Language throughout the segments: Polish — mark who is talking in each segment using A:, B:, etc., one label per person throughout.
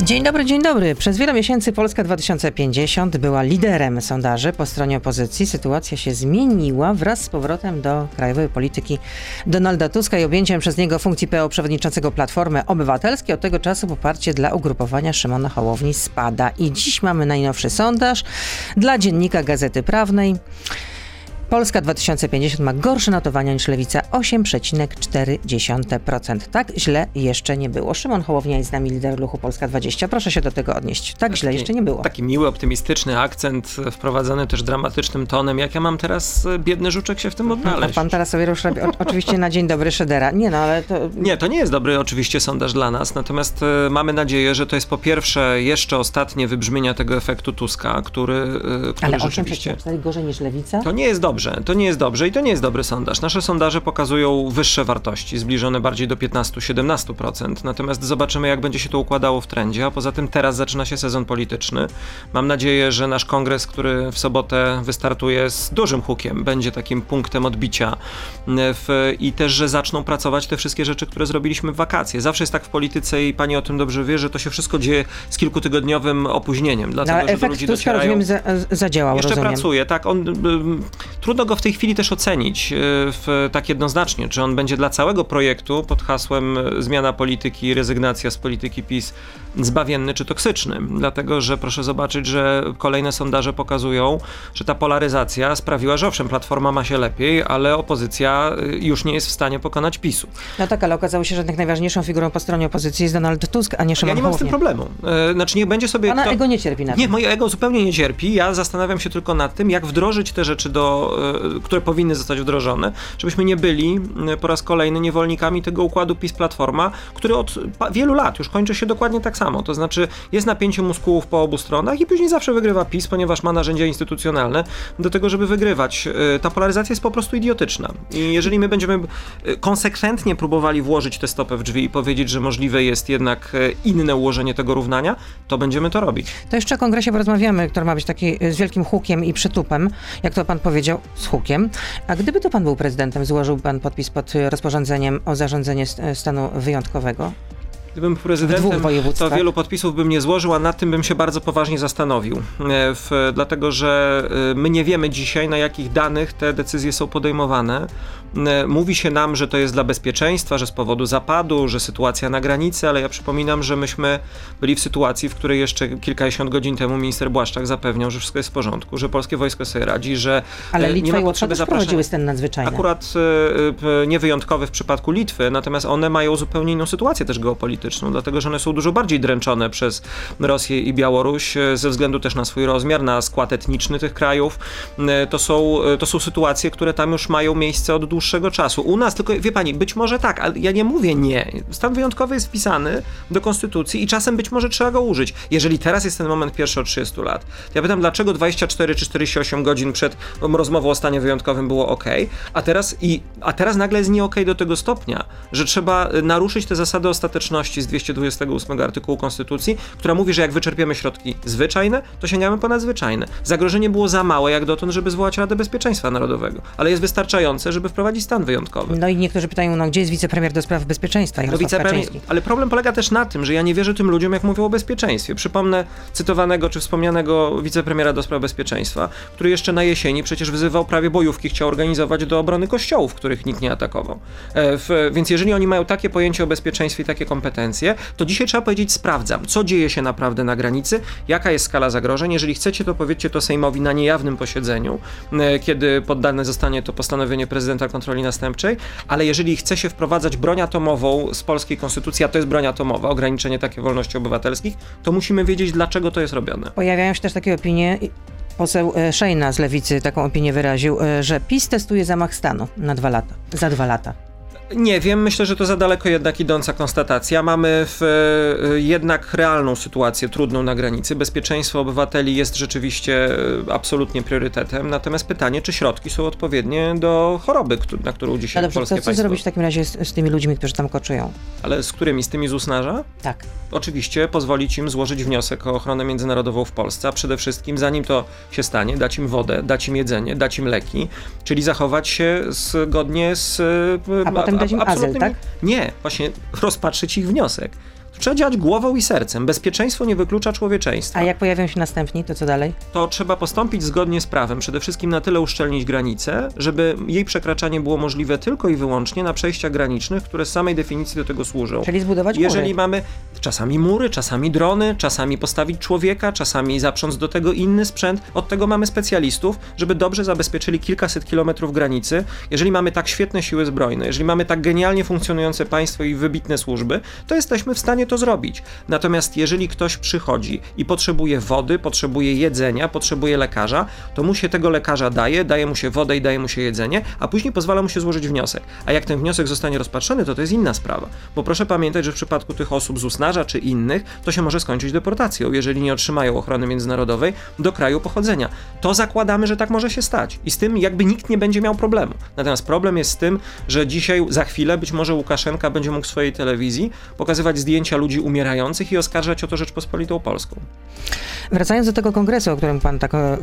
A: Dzień dobry, dzień dobry. Przez wiele miesięcy Polska 2050 była liderem sondaży po stronie opozycji. Sytuacja się zmieniła wraz z powrotem do krajowej polityki Donalda Tuska i objęciem przez niego funkcji PO przewodniczącego Platformy Obywatelskiej. Od tego czasu poparcie dla ugrupowania Szymona Hołowni spada. I dziś mamy najnowszy sondaż dla dziennika Gazety Prawnej. Polska 2050 ma gorsze notowania niż Lewica 8,4%. Tak źle jeszcze nie było. Szymon Hołownia jest z nami, lider ruchu Polska 20. Proszę się do tego odnieść. Tak źle jeszcze nie było.
B: Taki miły, optymistyczny akcent, wprowadzony też dramatycznym tonem. Jak ja mam teraz, e, biedny żuczek, się w tym odnaleźć?
A: A pan teraz sobie rusz, oczywiście na dzień dobry Szydera. Nie no, ale to...
B: Nie, to nie jest dobry oczywiście sondaż dla nas, natomiast e, mamy nadzieję, że to jest po pierwsze jeszcze ostatnie wybrzmienia tego efektu Tuska, który, e, który
A: ale
B: rzeczywiście...
A: 8,4 gorzej niż Lewica?
B: To nie jest dobrze dobrze, to nie jest dobrze i to nie jest dobry sondaż. Nasze sondaże pokazują wyższe wartości, zbliżone bardziej do 15-17%. Natomiast zobaczymy, jak będzie się to układało w trendzie. A poza tym teraz zaczyna się sezon polityczny. Mam nadzieję, że nasz kongres, który w sobotę wystartuje z dużym hukiem, będzie takim punktem odbicia w, i też, że zaczną pracować te wszystkie rzeczy, które zrobiliśmy w wakacje. Zawsze jest tak w polityce i pani o tym dobrze wie, że to się wszystko dzieje z kilkutygodniowym opóźnieniem. Dlatego,
A: no, ale efekt
B: ludzi
A: Tuska, rozumiem, za, zadziałał,
B: Jeszcze
A: rozumiem.
B: pracuje, tak. On, trudno go w tej chwili też ocenić e, w, tak jednoznacznie, czy on będzie dla całego projektu pod hasłem e, zmiana polityki, rezygnacja z polityki PiS zbawienny czy toksyczny. Dlatego, że proszę zobaczyć, że kolejne sondaże pokazują, że ta polaryzacja sprawiła, że owszem, Platforma ma się lepiej, ale opozycja e, już nie jest w stanie pokonać PiSu.
A: No tak, ale okazało się, że jednak najważniejszą figurą po stronie opozycji jest Donald Tusk, a nie Szymon
B: Ja nie mam z tym problemu. Znaczy niech będzie sobie...
A: Pana kto... ego nie cierpi na
B: tym. Nie, moje ego zupełnie nie cierpi. Ja zastanawiam się tylko nad tym, jak wdrożyć te rzeczy, do, które powinny zostać wdrożone, żebyśmy nie byli e, po raz kolejny niewolnikami tego układu PiS-Platforma, który od wielu lat już kończy się dokładnie tak samo. To znaczy jest napięcie muskułów po obu stronach i później zawsze wygrywa PiS, ponieważ ma narzędzia instytucjonalne do tego, żeby wygrywać. E, ta polaryzacja jest po prostu idiotyczna. I jeżeli my będziemy e, konsekwentnie próbowali włożyć tę stopę w drzwi i powiedzieć, że możliwe jest jednak inne ułożenie tego równania, to będziemy to robić.
A: To jeszcze o kongresie porozmawiamy, który ma być taki z wielkim hukiem i przytupem, jak to pan powiedział, z hukiem. A gdyby to pan był prezydentem, złożył pan podpis pod rozporządzeniem o zarządzenie stanu wyjątkowego?
B: Gdybym prezydentem, to wielu podpisów bym nie złożył, a nad tym bym się bardzo poważnie zastanowił. E, w, dlatego, że e, my nie wiemy dzisiaj, na jakich danych te decyzje są podejmowane. E, mówi się nam, że to jest dla bezpieczeństwa, że z powodu zapadu, że sytuacja na granicy, ale ja przypominam, że myśmy byli w sytuacji, w której jeszcze kilkadziesiąt godzin temu minister Błaszczak zapewniał, że wszystko jest w porządku, że polskie wojsko sobie radzi, że
A: ale Litwa nie ma potrzeby zapraszania. stan nadzwyczajny.
B: Akurat nie wyjątkowy w przypadku Litwy, natomiast one mają zupełnie inną sytuację też geopolityczną polityczną, dlatego że one są dużo bardziej dręczone przez Rosję i Białoruś e, ze względu też na swój rozmiar, na skład etniczny tych krajów. E, to są, e, to są sytuacje, które tam już mają miejsce od dłuższego czasu. U nas tylko, wie pani, być może tak, ale ja nie mówię nie. Stan wyjątkowy jest wpisany do konstytucji i czasem być może trzeba go użyć. Jeżeli teraz jest ten moment pierwszy od 30 lat, ja pytam, dlaczego 24 czy 48 godzin przed rozmową o stanie wyjątkowym było ok, a teraz, i, a teraz nagle jest nie ok do tego stopnia, że trzeba naruszyć te zasady ostateczności z 228 artykułu Konstytucji, która mówi, że jak wyczerpiemy środki zwyczajne, to sięgamy po nadzwyczajne. Zagrożenie było za małe jak dotąd, żeby zwołać Radę Bezpieczeństwa Narodowego, ale jest wystarczające, żeby wprowadzić stan wyjątkowy.
A: No i niektórzy pytają, no gdzie jest wicepremier do spraw bezpieczeństwa? No, wicepremier,
B: ale problem polega też na tym, że ja nie wierzę tym ludziom, jak mówią o bezpieczeństwie. Przypomnę cytowanego czy wspomnianego wicepremiera do spraw bezpieczeństwa, który jeszcze na jesieni przecież wyzywał prawie bojówki, chciał organizować do obrony kościołów, których nikt nie atakował. E, w, więc jeżeli oni mają takie pojęcie o bezpieczeństwie i takie kompetencje, to dzisiaj trzeba powiedzieć sprawdzam, co dzieje się naprawdę na granicy, jaka jest skala zagrożeń. Jeżeli chcecie, to powiedzcie to Sejmowi na niejawnym posiedzeniu, e, kiedy poddane zostanie to postanowienie prezydenta kontroli następczej, ale jeżeli chce się wprowadzać broń atomową z polskiej konstytucji, a to jest broń atomowa, ograniczenie takie wolności obywatelskich, to musimy wiedzieć, dlaczego to jest robione.
A: Pojawiają się też takie opinie, Poseł e, Szejna z Lewicy taką opinię wyraził, e, że PiS testuje zamach stanu na dwa lata, za dwa lata.
B: Nie wiem, myślę, że to za daleko jednak idąca konstatacja. Mamy w, e, jednak realną sytuację trudną na granicy. Bezpieczeństwo obywateli jest rzeczywiście e, absolutnie priorytetem. Natomiast pytanie, czy środki są odpowiednie do choroby, na którą dzisiaj
A: Ale dobrze,
B: polskie
A: co, co zrobić w takim razie z, z, tymi ludźmi, którzy tam koczują?
B: Ale z którymi? Z tymi z Usnarza?
A: Tak.
B: Oczywiście pozwolić im złożyć wniosek o ochronę międzynarodową w Polsce, a przede wszystkim, zanim to się stanie, dać im wodę, dać im jedzenie, dać im leki, czyli zachować się zgodnie z...
A: A potem dać im azyl, tak?
B: Nie, właśnie rozpatrzyć ich wniosek. Trzeba działać głową i sercem. Bezpieczeństwo nie wyklucza człowieczeństwa.
A: A jak pojawią się następni, to co dalej?
B: To trzeba postąpić zgodnie z prawem. Przede wszystkim na tyle uszczelnić granicę, żeby jej przekraczanie było możliwe tylko i wyłącznie na przejściach granicznych, które z samej definicji do tego służą.
A: Czyli zbudować mury.
B: Jeżeli mamy czasami mury, czasami drony, czasami postawić człowieka, czasami zaprząc do tego inny sprzęt, od tego mamy specjalistów, żeby dobrze zabezpieczyli kilkaset kilometrów granicy. Jeżeli mamy tak świetne siły zbrojne, jeżeli mamy tak genialnie funkcjonujące państwo i wybitne służby, to jesteśmy w stanie to zrobić. Natomiast jeżeli ktoś przychodzi i potrzebuje wody, potrzebuje jedzenia, potrzebuje lekarza, to mu się tego lekarza daje, daje mu się wodę i daje mu się jedzenie, a później pozwala mu się złożyć wniosek. A jak ten wniosek zostanie rozpatrzony, to to jest inna sprawa. Bo proszę pamiętać, że w przypadku tych osób z Usnarza czy innych, to się może skończyć deportacją, jeżeli nie otrzymają ochrony międzynarodowej do kraju pochodzenia. To zakładamy, że tak może się stać. I z tym jakby nikt nie będzie miał problemu. Natomiast problem jest z tym, że dzisiaj, za chwilę, być może Łukaszenka będzie mógł w swojej telewizji pokazywać zdjęcia ludzi umierających i oskarżać o to Rzeczpospolitą Polską.
A: Wracając do tego kongresu, o którym pan tak e,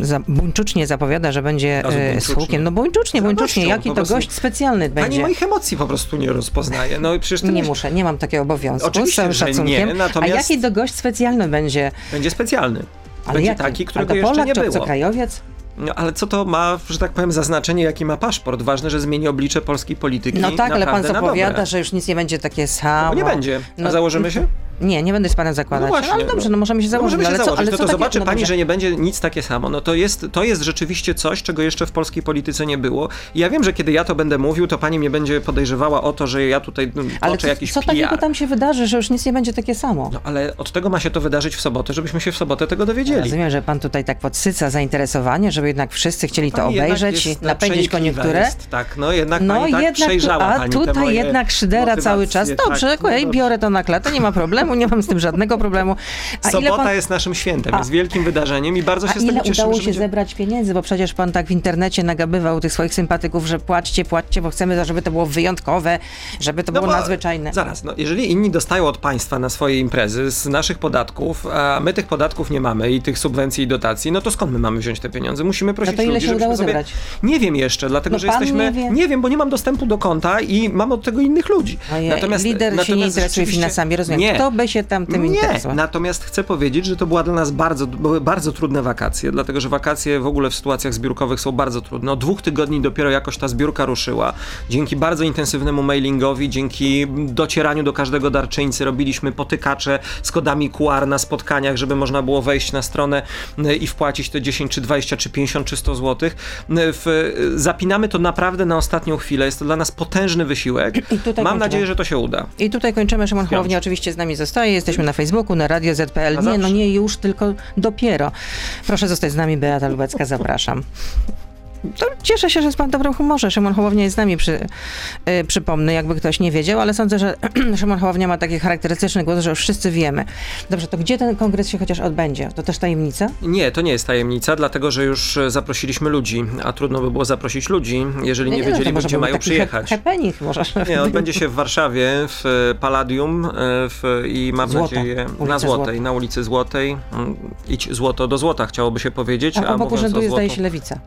A: za, buńczucznie zapowiada, że będzie e, z hukiem. No buńczucznie, buńczucznie. Jaki to
B: prostu.
A: gość specjalny będzie?
B: Pani moich emocji po prostu nie rozpoznaje. No, przecież
A: nie muszę, nie mam takiego obowiązku.
B: Oczywiście,
A: z szacunkiem.
B: Nie, natomiast...
A: A jaki to gość specjalny będzie?
B: Będzie specjalny.
A: Ale
B: będzie
A: jaki?
B: taki, którego
A: A to
B: jeszcze
A: Polak,
B: nie było.
A: obcokrajowiec?
B: No, ale co to ma, że tak powiem, za znaczenie, jaki ma paszport? Ważne, że zmieni oblicze polskiej polityki.
A: No tak, ale pan zapowiada, że już nic nie będzie takie samo.
B: No, nie będzie. A
A: No,
B: założymy się?
A: Nie, nie będę z panem zakładać.
B: No właśnie,
A: ale dobrze, no, możemy się
B: No
A: założyć.
B: możemy się
A: ale co, ale
B: no
A: co
B: to zobaczy
A: no
B: pani,
A: dobrze.
B: że nie będzie nic takie samo. No to jest, to jest rzeczywiście coś, czego jeszcze w polskiej polityce nie było. I ja wiem, że kiedy ja to będę mówił, to pani mnie będzie podejrzewała o to, że ja tutaj no,
A: Ale
B: toczę
A: co,
B: jakiś
A: co takiego
B: PR.
A: tam się wydarzy, że już nic nie będzie takie samo?
B: No ale od tego ma się to wydarzyć w sobotę, żebyśmy się w sobotę tego dowiedzieli.
A: Rozumiem, że pan tutaj tak podsyca zainteresowanie, żeby jednak wszyscy chcieli to
B: Pani jednak
A: obejrzeć, i napędzić koniunkturę.
B: Jest, tak, no jednak
A: No
B: pani tak
A: jednak,
B: przejrzała
A: a
B: pani
A: tutaj jednak szydera cały czas. Dobrze,
B: tak, no
A: biorę to na klatę, nie ma problemu, nie mam z tym żadnego problemu. A
B: Sobota
A: pan,
B: jest naszym świętem,
A: A-
B: jest wielkim wydarzeniem i bardzo się z tego
A: ile
B: cieszymy,
A: udało się
B: będzie...
A: zebrać pieniędzy? Bo przecież pan tak w internecie nagabywał tych swoich sympatyków, że płaćcie, płaćcie, bo chcemy, żeby to było wyjątkowe, żeby to
B: No
A: było
B: bo
A: nadzwyczajne.
B: Zaraz, no jeżeli inni dostają od państwa na swoje imprezy z naszych podatków, a my tych podatków nie mamy i tych subwencji i dotacji, no to skąd my mamy wziąć te pieniądze? Musimy prosić
A: No to ile
B: ludzi,
A: się udało
B: sobie...
A: zebrać?
B: Nie wiem jeszcze, dlatego
A: No
B: że jesteśmy...
A: nie wie?
B: bo nie mam dostępu do konta i mam od tego innych ludzi.
A: Ojej, lider się nie interesuje finansami, rozumiem.
B: Nie.
A: Kto by się tam tym
B: nie,
A: interesował?
B: natomiast chcę powiedzieć, że to była dla nas bardzo, były bardzo trudne wakacje, dlatego że wakacje w ogóle w sytuacjach zbiórkowych są bardzo trudne. Od dwóch tygodni dopiero jakoś ta zbiórka ruszyła. Dzięki bardzo intensywnemu mailingowi, dzięki docieraniu do każdego darczyńcy, robiliśmy potykacze z kodami QR na spotkaniach, żeby można było wejść na stronę y, i wpłacić te 10 czy 20 czy 50 czy 100 złotych. Y, w- Zapinamy to naprawdę na ostatnią chwilę. Jest to dla nas potężny wysiłek. Mam
A: kończymy.
B: nadzieję, że to się uda.
A: I tutaj kończymy. Szymon
B: się.
A: oczywiście z nami zostaje. Jesteśmy na Facebooku, na Radio ZPL. Nie, no nie już, tylko dopiero. Proszę zostać z nami, Beata Lubecka, zapraszam. To cieszę się, że jest pan w dobrym humorze. Szymon Hołownia jest z nami, przy, y, przypomnę, jakby ktoś nie wiedział, ale sądzę, że Szymon Hołownia ma taki charakterystyczny głos, że już wszyscy wiemy. Dobrze, to gdzie ten kongres się chociaż odbędzie? To też tajemnica?
B: Nie, to nie jest tajemnica, dlatego że już e, zaprosiliśmy ludzi, a trudno by było zaprosić ludzi, jeżeli nie,
A: no, to
B: wiedzieliby, gdzie mają przyjechać.
A: Happening może.
B: Nie, odbędzie się w Warszawie, w e, Palladium e, w, i mam
A: Złota.
B: nadzieję
A: Ulica
B: na Złotej, na ulicy Złotej. Mm, Idź złoto do złota, chciałoby się powiedzieć.
A: A po boku
B: mówiąc o
A: rzęduje, zdaje się, lewica.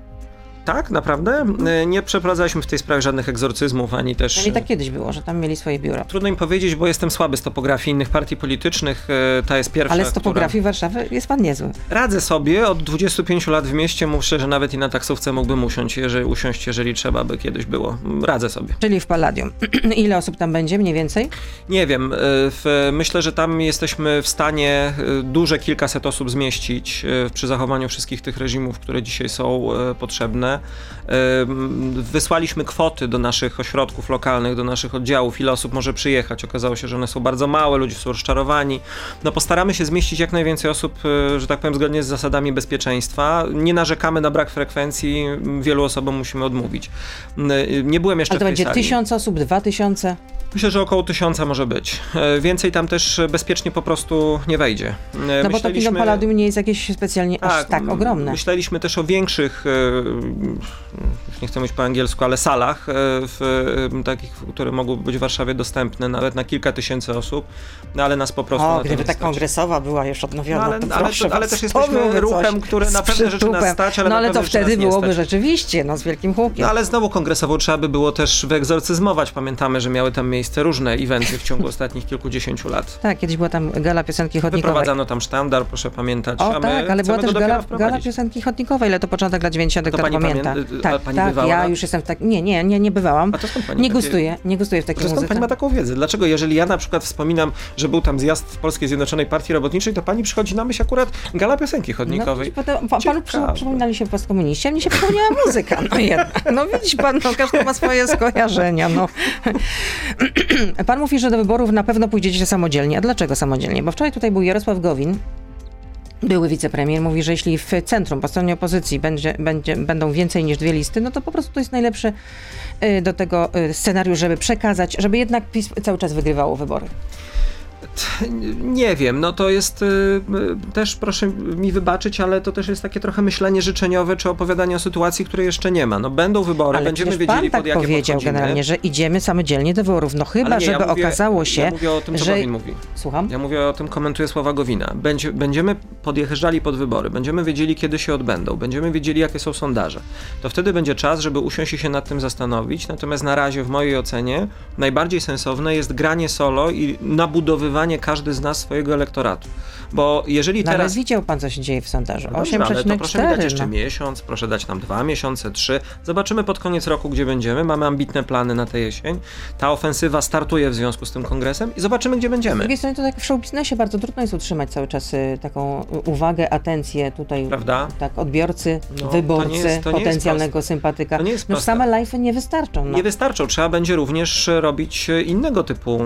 B: Tak, naprawdę? E, Nie przeprowadzaliśmy w tej sprawie żadnych egzorcyzmów, ani też...
A: Czyli tak kiedyś było, że tam mieli swoje biuro.
B: Trudno im powiedzieć, bo jestem słaby z topografii innych partii politycznych. e, Ta jest pierwsza,
A: Ale z
B: która-
A: topografii Warszawy jest pan niezły.
B: Radzę sobie, od 25 lat w mieście myślę, że nawet i na taksówce mógłbym usiąść, jeżeli, usiąść, jeżeli trzeba by kiedyś było. Radzę sobie.
A: Czyli w Palladium. Ile osób tam będzie mniej więcej?
B: Nie wiem, w, myślę, że tam jesteśmy w stanie duże kilkaset osób zmieścić przy zachowaniu wszystkich tych reżimów, które dzisiaj są potrzebne. Wysłaliśmy kwoty do naszych ośrodków lokalnych, do naszych oddziałów, ile osób może przyjechać. Okazało się, że one są bardzo małe, ludzie są rozczarowani. No postaramy się zmieścić jak najwięcej osób, y, że tak powiem, zgodnie z zasadami bezpieczeństwa. Nie narzekamy na brak frekwencji, wielu osobom musimy odmówić. Y, Nie byłem jeszcze
A: Ale to będzie tysiąc osób, dwa tysiące?
B: Myślę, że około tysiąca może być. E, Więcej tam też bezpiecznie po prostu nie wejdzie. E,
A: No bo to kino Palladium nie jest jakieś specjalnie aż tak ogromne.
B: Myśleliśmy też o większych, e, już nie chcę mówić po angielsku, ale salach, w, takich, które mogłyby być w Warszawie dostępne nawet na kilka tysięcy osób, no ale nas po prostu
A: O, gdyby ta
B: stać.
A: kongresowa była już
B: No,
A: odnowiona,
B: ale,
A: to
B: ale, to, ale też jesteśmy ruchem, który na
A: z
B: pewne rzeczy nas stać, ale
A: No ale to wtedy byłoby rzeczywiście, no z wielkim hukiem.
B: No ale znowu kongresową trzeba by było też wyegzorcyzmować. Pamiętamy, że miały tam miejsce miejsce różne eventy w ciągu ostatnich kilkudziesięciu lat.
A: Tak, kiedyś była tam gala piosenki chodnikowej.
B: Wyprowadzano tam sztandar, proszę pamiętać.
A: O tak, ale była też gala, gala piosenki chodnikowej, ale to początek lat 90. kto pamięta.
B: Pamię...
A: tak,
B: pani
A: tak,
B: bywała?
A: ja już jestem w tak... Nie, nie, nie, nie bywałam.
B: A to skąd pani
A: nie
B: takie...
A: gustuję, nie gustuję w takiej
B: skąd
A: muzyce.
B: pani ma taką wiedzę? Dlaczego, jeżeli ja na przykład wspominam, że był tam zjazd w Polskiej Zjednoczonej Partii Robotniczej, to pani przychodzi na myśl akurat gala piosenki chodnikowej.
A: No, potem, pa, panu przy, przypominali się postkomuniści, a mnie się przypomniała muzyka. No jednak. No widzisz pan, no, każdy ma swoje skojarzenia. No. Pan mówi, że do wyborów na pewno pójdziecie samodzielnie. A dlaczego samodzielnie? Bo wczoraj tutaj był Jarosław Gowin, były wicepremier, mówi, że jeśli w centrum, po stronie opozycji będzie, będzie, będą więcej niż dwie listy, no to po prostu to jest najlepszy y, do tego y, scenariusz, żeby przekazać, żeby jednak PiS cały czas wygrywało wybory.
B: Nie wiem, no to jest y, też, proszę mi wybaczyć, ale to też jest takie trochę myślenie życzeniowe, czy opowiadanie o sytuacji, której jeszcze nie ma. No będą wybory,
A: ale
B: będziemy wiedzieli,
A: pan
B: pod
A: tak
B: jakie
A: powiedział
B: podchodzimy.
A: generalnie, że idziemy samodzielnie do wyborów. No chyba,
B: nie,
A: żeby
B: ja mówię,
A: okazało się,
B: Ja mówię o tym, co
A: że...
B: Gowin mówi.
A: Słucham?
B: Ja mówię o tym, komentuję słowa Gowina. Będzie, będziemy podjeżdżali pod wybory, będziemy wiedzieli, kiedy się odbędą, będziemy wiedzieli, jakie są sondaże. To wtedy będzie czas, żeby usiąść i się nad tym zastanowić. Natomiast na razie, w mojej ocenie, najbardziej sensowne jest granie solo i nabudowywanie każdy z nas swojego elektoratu. Bo jeżeli
A: No,
B: teraz...
A: ale widział pan, co się dzieje w sondażu.
B: No dobrze, ale to proszę mi
A: 8,4.
B: dać jeszcze
A: no.
B: miesiąc, proszę dać nam dwa miesiące, trzy. Zobaczymy pod koniec roku, gdzie będziemy. Mamy ambitne plany na tę jesień. Ta ofensywa startuje w związku z tym kongresem i zobaczymy, gdzie
A: Z
B: będziemy.
A: drugiej strony to tak w show biznesie bardzo trudno jest utrzymać cały czas y, taką y, uwagę, atencję tutaj,
B: Prawda?
A: tak, odbiorcy,
B: No,
A: wyborcy,
B: to jest- to
A: potencjalnego sympatyka.
B: To nie jest
A: no
B: proste.
A: same live'y nie wystarczą. No.
B: Nie wystarczą. Trzeba będzie również robić e, innego typu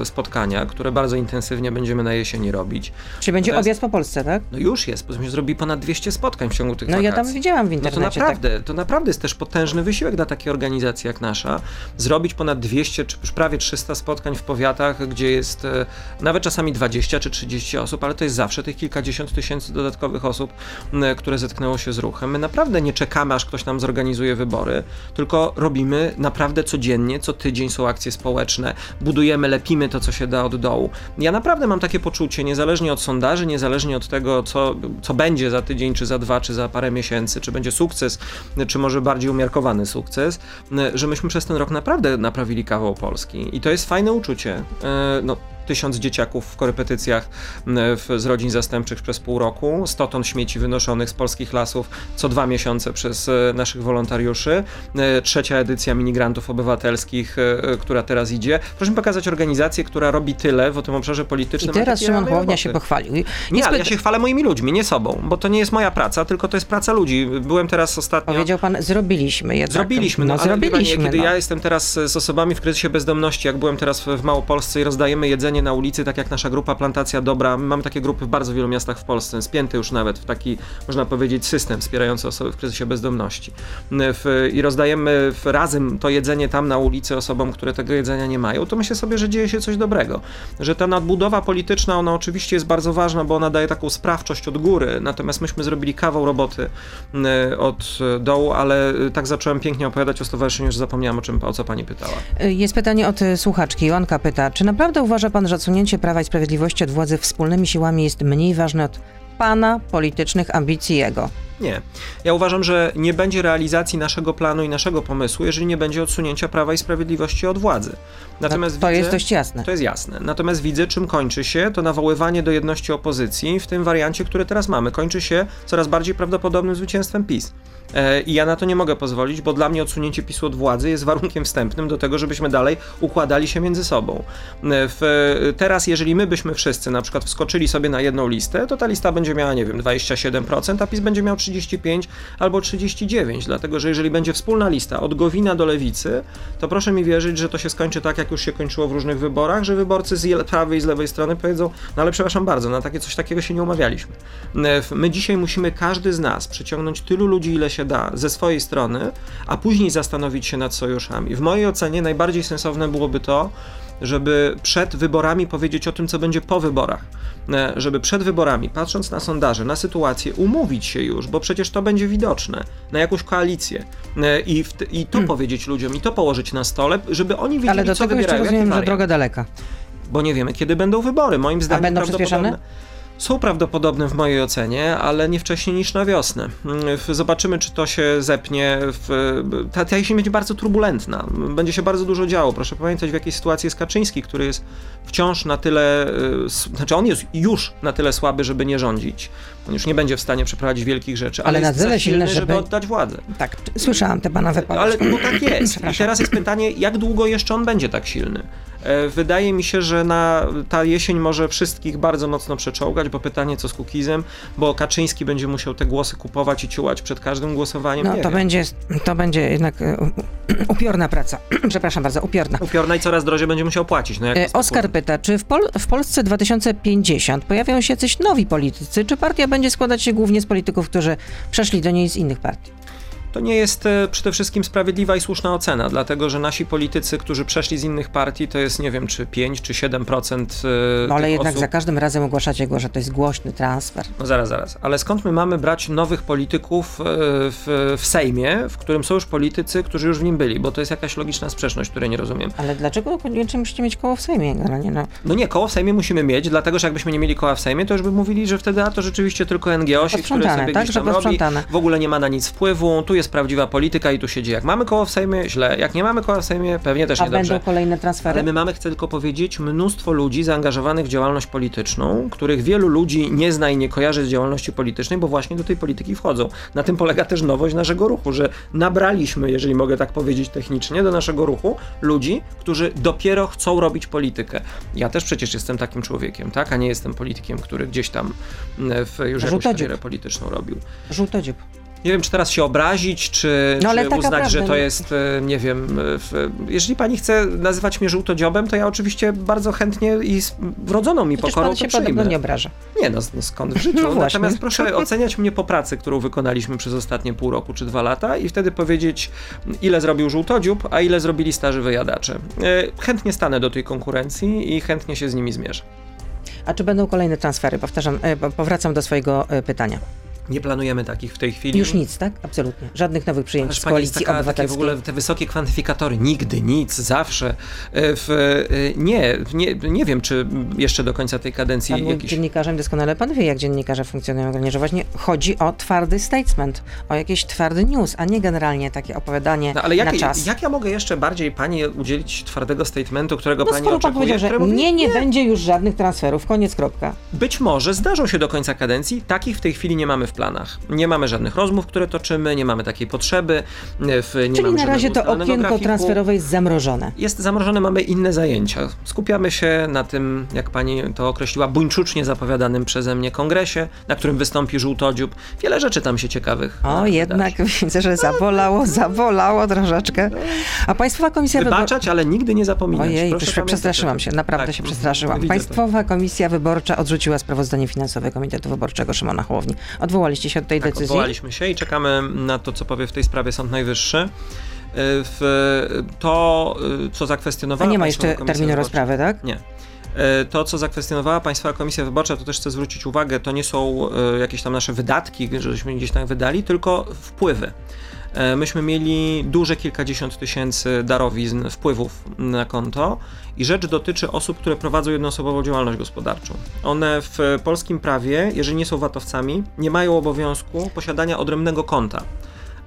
B: e, spotkania, które bardzo intensywnie będziemy na jesieni robić.
A: Czy będzie
B: to jest-
A: objazd po Polsce, tak?
B: No już jest, bo zrobili ponad 200 spotkań w ciągu tych
A: No ja tam widziałam w
B: No to
A: internecie. tak.
B: naprawdę, to naprawdę jest też potężny wysiłek dla takiej organizacji jak nasza. Zrobić ponad 200 czy prawie 300 spotkań w powiatach, gdzie jest e, nawet czasami 20 czy 30 osób, ale to jest zawsze tych kilkadziesiąt tysięcy dodatkowych osób, m, które zetknęło się z ruchem. My naprawdę nie czekamy, aż ktoś nam zorganizuje wybory, tylko robimy naprawdę codziennie, co tydzień są akcje społeczne, budujemy, lepimy to, co się da od dołu. Ja naprawdę mam takie poczucie, niezależnie od sondaży, niezależnie od tego, co, co będzie za tydzień, czy za dwa, czy za parę miesięcy, czy będzie sukces, czy może bardziej umiarkowany sukces, że myśmy przez ten rok naprawdę naprawili kawał Polski. I to jest fajne uczucie. E, No, tysiąc dzieciaków w korepetycjach m, w, z rodzin zastępczych przez pół roku, 100 ton śmieci wynoszonych z polskich lasów co dwa miesiące przez e, naszych wolontariuszy, e, trzecia edycja minigrantów obywatelskich, e, która teraz idzie. Proszę mi pokazać organizację, która robi tyle w tym obszarze
A: I
B: politycznym. a
A: teraz Szymon Hołownia się pochwalił. I-
B: Nie, ale ja się chwalę moimi ludźmi, nie sobą, bo to nie jest moja praca, tylko to jest praca ludzi. Byłem teraz ostatnio...
A: Powiedział pan, zrobiliśmy jednak.
B: Zrobiliśmy, no,
A: no,
B: ale
A: zrobiliśmy.
B: kiedy
A: no.
B: ja jestem teraz z osobami w kryzysie bezdomności, jak byłem teraz w Małopolsce i rozdajemy jedzenie na ulicy, tak jak nasza grupa Plantacja Dobra, my mamy takie grupy w bardzo wielu miastach w Polsce, spięte już nawet w taki, można powiedzieć, system wspierający osoby w kryzysie bezdomności. W, I rozdajemy razem to jedzenie tam na ulicy osobom, które tego jedzenia nie mają, to myślę sobie, że dzieje się coś dobrego. Że ta nadbudowa polityczna, ona oczywiście jest bardzo ważna, bo ona daje taką sprawczość od góry, natomiast myśmy zrobili kawał roboty y, od dołu, ale y, tak zacząłem pięknie opowiadać o stowarzyszeniu, że zapomniałem o czym, o co pani pytała.
A: Jest pytanie od słuchaczki. Joanka pyta, czy naprawdę uważa pan, że odsunięcie Prawa i Sprawiedliwości od władzy wspólnymi siłami jest mniej ważne od pana politycznych ambicji jego?
B: Nie. Ja uważam, że nie będzie realizacji naszego planu i naszego pomysłu, jeżeli nie będzie odsunięcia Prawa i Sprawiedliwości od władzy. Natomiast
A: No, to
B: widzę,
A: jest dość jasne.
B: To jest jasne. Natomiast widzę, czym kończy się to nawoływanie do jedności opozycji w tym wariancie, który teraz mamy. Kończy się coraz bardziej prawdopodobnym zwycięstwem PiS. E, I ja na to nie mogę pozwolić, bo dla mnie odsunięcie PiSu od władzy jest warunkiem wstępnym do tego, żebyśmy dalej układali się między sobą. E, W, teraz, jeżeli my byśmy wszyscy na przykład wskoczyli sobie na jedną listę, to ta lista będzie miała, nie wiem, 27%, a PiS będzie miał 35 albo 39, dlatego że jeżeli będzie wspólna lista od Gowina do Lewicy, to proszę mi wierzyć, że to się skończy tak, jak już się kończyło w różnych wyborach, że wyborcy z prawej i z lewej strony powiedzą, no ale przepraszam bardzo, na takie coś takiego się nie umawialiśmy. My dzisiaj musimy każdy z nas przyciągnąć tylu ludzi, ile się da ze swojej strony, a później zastanowić się nad sojuszami. W mojej ocenie najbardziej sensowne byłoby to, żeby przed wyborami powiedzieć o tym, co będzie po wyborach. E, Żeby przed wyborami, patrząc na sondaże, na sytuację, umówić się już, bo przecież to będzie widoczne, na jakąś koalicję E, i, i to powiedzieć ludziom, i to położyć na stole, żeby oni wiedzieli,
A: Ale do
B: co
A: tego jeszcze
B: wybierają, jaki
A: rozumiem, że droga daleka.
B: Bo nie wiemy, kiedy będą wybory. Moim zdaniem
A: będą
B: prawdopodobne-
A: przyspieszone?
B: Są prawdopodobne w mojej ocenie, ale nie wcześniej niż na wiosnę. Zobaczymy, czy to się zepnie. W, ta, ta jesień będzie bardzo turbulentna. Będzie się bardzo dużo działo. Proszę pamiętać, w jakiej sytuacji jest Kaczyński, który jest wciąż na tyle, y, znaczy on jest już na tyle słaby, żeby nie rządzić. On już nie będzie w stanie przeprowadzić wielkich rzeczy, ale, ale jest na tyle silny, żeby... żeby oddać władzę.
A: Tak, słyszałam te pana wypowiedzi.
B: Ale bo tak jest. I teraz jest pytanie, jak długo jeszcze on będzie tak silny? E, wydaje mi się, że na ta jesień może wszystkich bardzo mocno przeczołgać, bo pytanie co z Kukizem, bo Kaczyński będzie musiał te głosy kupować i ciułać przed każdym głosowaniem.
A: No to będzie, to będzie jednak e, upiorna praca. Przepraszam bardzo, upiorna.
B: Upiorna i coraz drożej będzie musiał płacić. No
A: e, Oskar pyta, czy w, Pol w Polsce 2050 pojawią się coś nowi politycy, czy partia będzie składać się głównie z polityków, którzy przeszli do niej z innych partii?
B: To nie jest e, przede wszystkim sprawiedliwa i słuszna ocena, dlatego że nasi politycy, którzy przeszli z innych partii, to jest nie wiem, czy 5 czy 7%.
A: E, no ale jednak osób. za każdym razem ogłaszacie go, że to jest głośny transfer.
B: No zaraz, zaraz. Ale skąd my mamy brać nowych polityków e, w, w Sejmie, w którym są już politycy, którzy już w nim byli? Bo to jest jakaś logiczna sprzeczność, której nie rozumiem.
A: Ale dlaczego koniecznie musicie mieć koło w Sejmie? Generalnie, no.
B: no nie, koło w Sejmie musimy mieć, dlatego że jakbyśmy nie mieli koła w Sejmie, to już by mówili, że wtedy a to rzeczywiście tylko NGO, które sobie tak, gdzieś tam robi, w ogóle nie ma na nic wpływu, tu jest prawdziwa polityka, i tu się dzieje. Jak mamy koło w Sejmie, źle. Jak nie mamy koła w Sejmie, pewnie też
A: A
B: niedobrze.
A: będą kolejne transfery?
B: Ale my mamy, chcę tylko powiedzieć, mnóstwo ludzi zaangażowanych w działalność polityczną, których wielu ludzi nie zna i nie kojarzy z działalności politycznej, bo właśnie do tej polityki wchodzą. Na tym polega też nowość naszego ruchu, że nabraliśmy, jeżeli mogę tak powiedzieć technicznie, do naszego ruchu ludzi, którzy dopiero chcą robić politykę. Ja też przecież jestem takim człowiekiem, tak? A nie jestem politykiem, który gdzieś tam w, już jakąś karierę polityczną robił.
A: Żółtodziób.
B: Nie wiem, czy teraz się obrazić, czy, no, czy uznać, prawda, że to jest, e, nie wiem, e, w, jeżeli pani chce nazywać mnie żółtodziobem, to ja oczywiście bardzo chętnie i z wrodzoną mi
A: Przecież
B: pokorą
A: pan się
B: to
A: podobno nie obraża.
B: Nie, no, no skąd w życiu? No Natomiast proszę oceniać mnie po pracy, którą wykonaliśmy przez ostatnie pół roku czy dwa lata i wtedy powiedzieć, ile zrobił żółtodziób, a ile zrobili starzy wyjadacze. E, chętnie stanę do tej konkurencji i chętnie się z nimi zmierzę.
A: A czy będą kolejne transfery? Powtarzam, powracam do swojego pytania.
B: Nie planujemy takich w tej chwili.
A: Już nic, tak? Absolutnie. Żadnych nowych przyjęć Ależ z koalicji taka, obywatelskiej.
B: w ogóle te wysokie kwantyfikatory. Nigdy, nic, zawsze. E, w, e, nie, nie, nie wiem, czy jeszcze do końca tej kadencji
A: pan
B: jakiś...
A: dziennikarzem doskonale pan wie, jak dziennikarze funkcjonują, że właśnie chodzi o twardy statement, o jakiś twardy news, a nie generalnie takie opowiadanie no, ale jak, na czas.
B: Jak ja mogę jeszcze bardziej pani udzielić twardego statementu, którego no, pani skoro oczekuje?
A: Pan powiedział, że mówi, nie, nie, nie będzie już żadnych transferów, koniec, kropka.
B: Być może zdarzą się do końca kadencji, takich w tej chwili nie mamy w planach. Nie mamy żadnych rozmów, które toczymy, nie mamy takiej potrzeby. W, nie
A: Czyli na razie to okienko transferowe jest zamrożone.
B: Jest zamrożone, mamy inne zajęcia. Skupiamy się na tym, jak pani to określiła, buńczucznie zapowiadanym przeze mnie kongresie, na którym wystąpi żółtodziób. Wiele rzeczy tam się ciekawych.
A: O, jednak widzę, że zabolało, zabolało troszeczkę. A Państwowa Komisja
B: Wybaczać, ale nigdy nie zapominać.
A: Ojej, Proszę przestraszyłam się, naprawdę tak, się przestraszyłam. Państwowa. Komisja Wyborcza odrzuciła sprawozdanie finansowe Komitetu Wyborczego Szymona Hołowni. Odwołaliście się od tej
B: tak,
A: decyzji?
B: odwołaliśmy się i czekamy na to, co powie w tej sprawie Sąd Najwyższy. E, w to, e, co zakwestionowała.
A: A nie ma jeszcze terminu rozprawy, tak?
B: Nie. E, to, co zakwestionowała Państwowa Komisja Wyborcza, to też chcę zwrócić uwagę, to nie są jakieś tam nasze wydatki, żeśmy gdzieś tam wydali, tylko wpływy. Myśmy mieli duże kilkadziesiąt tysięcy darowizn, wpływów na konto i rzecz dotyczy osób, które prowadzą jednoosobową działalność gospodarczą. One w polskim prawie, jeżeli nie są VAT-owcami, nie mają obowiązku posiadania odrębnego konta.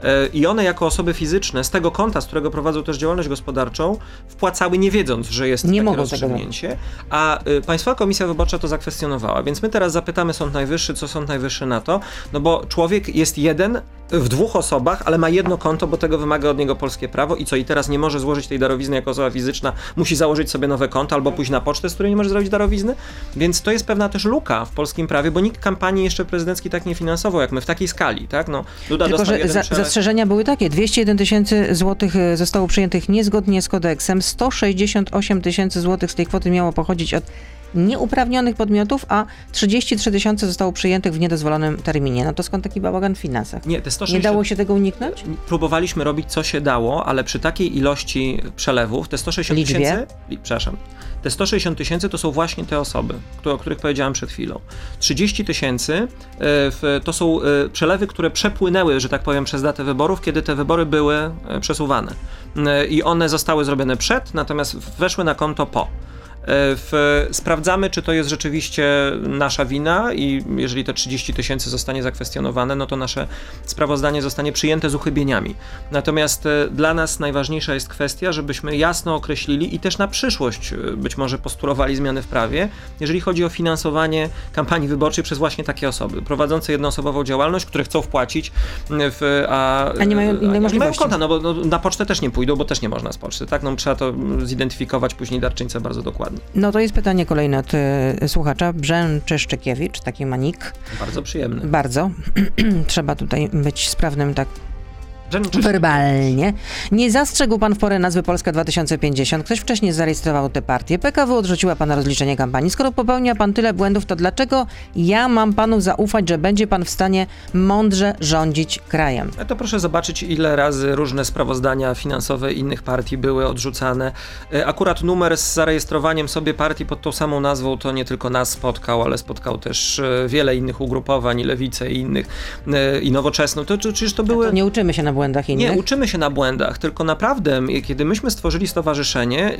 B: E, I one jako osoby fizyczne z tego konta, z którego prowadzą też działalność gospodarczą, wpłacały nie wiedząc, że jest nie takie rozstrzygnięcie, a y, Państwowa Komisja Wyborcza to zakwestionowała. Więc my teraz zapytamy Sąd Najwyższy, co Sąd Najwyższy na to, no bo człowiek jest jeden w dwóch osobach, ale ma jedno konto, bo tego wymaga od niego polskie prawo i co, i teraz nie może złożyć tej darowizny jako osoba fizyczna, musi założyć sobie nowe konto albo pójść na pocztę, z której nie może zrobić darowizny, więc to jest pewna też luka w polskim prawie, bo nikt kampanii jeszcze prezydenckiej tak nie finansował, jak my, w takiej skali, tak? No,
A: Duda Tylko, że za, zastrzeżenia były takie, 201 tysięcy złotych e, zostało przyjętych niezgodnie z kodeksem, 168 tysięcy złotych z tej kwoty miało pochodzić od nieuprawnionych podmiotów, a 33 tysiące zostało przyjętych w niedozwolonym terminie. No to skąd taki bałagan w finansach?
B: Nie, te 160...
A: Nie dało się tego uniknąć?
B: Próbowaliśmy robić co się dało, ale przy takiej ilości przelewów, te 160 tysięcy... Przepraszam. Te 160 tysięcy to są właśnie te osoby, o których powiedziałem przed chwilą. 30 tysięcy e, to są e, przelewy, które przepłynęły, że tak powiem, przez datę wyborów, kiedy te wybory były e, przesuwane. I one zostały zrobione przed, natomiast weszły na konto po. W, sprawdzamy, czy to jest rzeczywiście nasza wina i jeżeli te 30 tysięcy zostanie zakwestionowane, no to nasze sprawozdanie zostanie przyjęte z uchybieniami. Natomiast e, dla nas najważniejsza jest kwestia, żebyśmy jasno określili i też na przyszłość e, być może postulowali zmiany w prawie, jeżeli chodzi o finansowanie kampanii wyborczej przez właśnie takie osoby, prowadzące jednoosobową działalność, które chcą wpłacić, w, a,
A: a nie mają innej możliwości.
B: Nie mają konta, no bo no, na pocztę też nie pójdą, bo też nie można z poczty, tak? No, trzeba to zidentyfikować później darczyńcę bardzo dokładnie.
A: No to jest pytanie kolejne od y, słuchacza. Brzęczyszczykiewicz, taki manik.
B: Bardzo przyjemny.
A: Bardzo. Trzeba tutaj być sprawnym tak. Werbalnie. Nie zastrzegł pan w porę nazwy Polska 2050. Ktoś wcześniej zarejestrował tę partię. PKW odrzuciła pana rozliczenie kampanii. Skoro popełnia pan tyle błędów, to dlaczego ja mam panu zaufać, że będzie pan w stanie mądrze rządzić krajem?
B: A to proszę zobaczyć, ile razy różne sprawozdania finansowe innych partii były odrzucane. E, Akurat numer z zarejestrowaniem sobie partii pod tą samą nazwą to nie tylko nas spotkał, ale spotkał też e, wiele innych ugrupowań, lewicę i innych, e, i nowoczesną. To, to przecież to były...
A: To nie uczymy się na błędach innych.
B: Nie, uczymy się na błędach, tylko naprawdę, kiedy myśmy stworzyli stowarzyszenie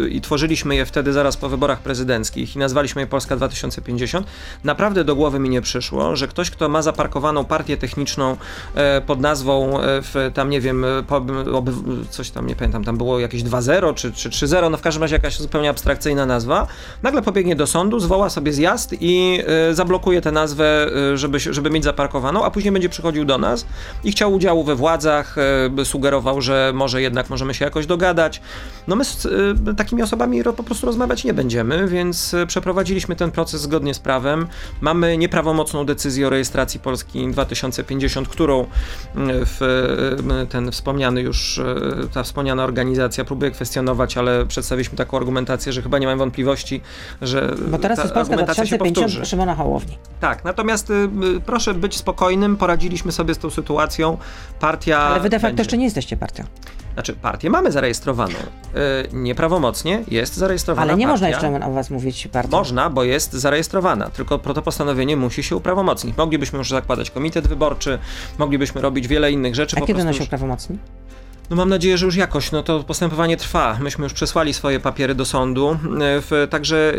B: yy, i tworzyliśmy je wtedy zaraz po wyborach prezydenckich i nazwaliśmy je Polska 2050, naprawdę do głowy mi nie przyszło, że ktoś, kto ma zaparkowaną partię techniczną e, pod nazwą, e, w, tam nie wiem, e, po, oby, coś tam, nie pamiętam, tam było jakieś 2.0 czy, czy 3.0, no w każdym razie jakaś zupełnie abstrakcyjna nazwa, nagle pobiegnie do sądu, zwoła sobie zjazd i e, zablokuje tę nazwę, żeby, żeby mieć zaparkowaną, a później będzie przychodził do nas i chciał udziału we władzach, e, sugerował, że może jednak możemy się jakoś dogadać. No my z e, takimi osobami po prostu rozmawiać nie będziemy, więc e, przeprowadziliśmy ten proces zgodnie z prawem. Mamy nieprawomocną decyzję o rejestracji Polski 2050, którą ten wspomniany już, ta wspomniana organizacja próbuje kwestionować, ale przedstawiliśmy taką argumentację, że chyba nie mam wątpliwości, że
A: Bo teraz
B: ta
A: jest Polska
B: argumentacja się
A: 2050
B: powtórzy.
A: Szymona Hołowni.
B: Tak, natomiast y, y, proszę być spokojnym, poradziliśmy sobie z tą sytuacją. Partia.
A: Ale wy de facto
B: będzie.
A: jeszcze nie jesteście partią.
B: Znaczy, partię mamy zarejestrowaną. Y, nieprawomocnie jest zarejestrowana.
A: Ale nie
B: partia.
A: można jeszcze o was mówić partią.
B: Można, bo jest zarejestrowana, tylko to postanowienie musi się uprawomocnić. Moglibyśmy już zakładać komitet wyborczy, moglibyśmy robić wiele innych rzeczy.
A: A
B: po
A: kiedy ona się
B: już-
A: uprawomocni?
B: No mam nadzieję, że już jakoś, no to postępowanie trwa. Myśmy już przesłali swoje papiery do sądu. E, także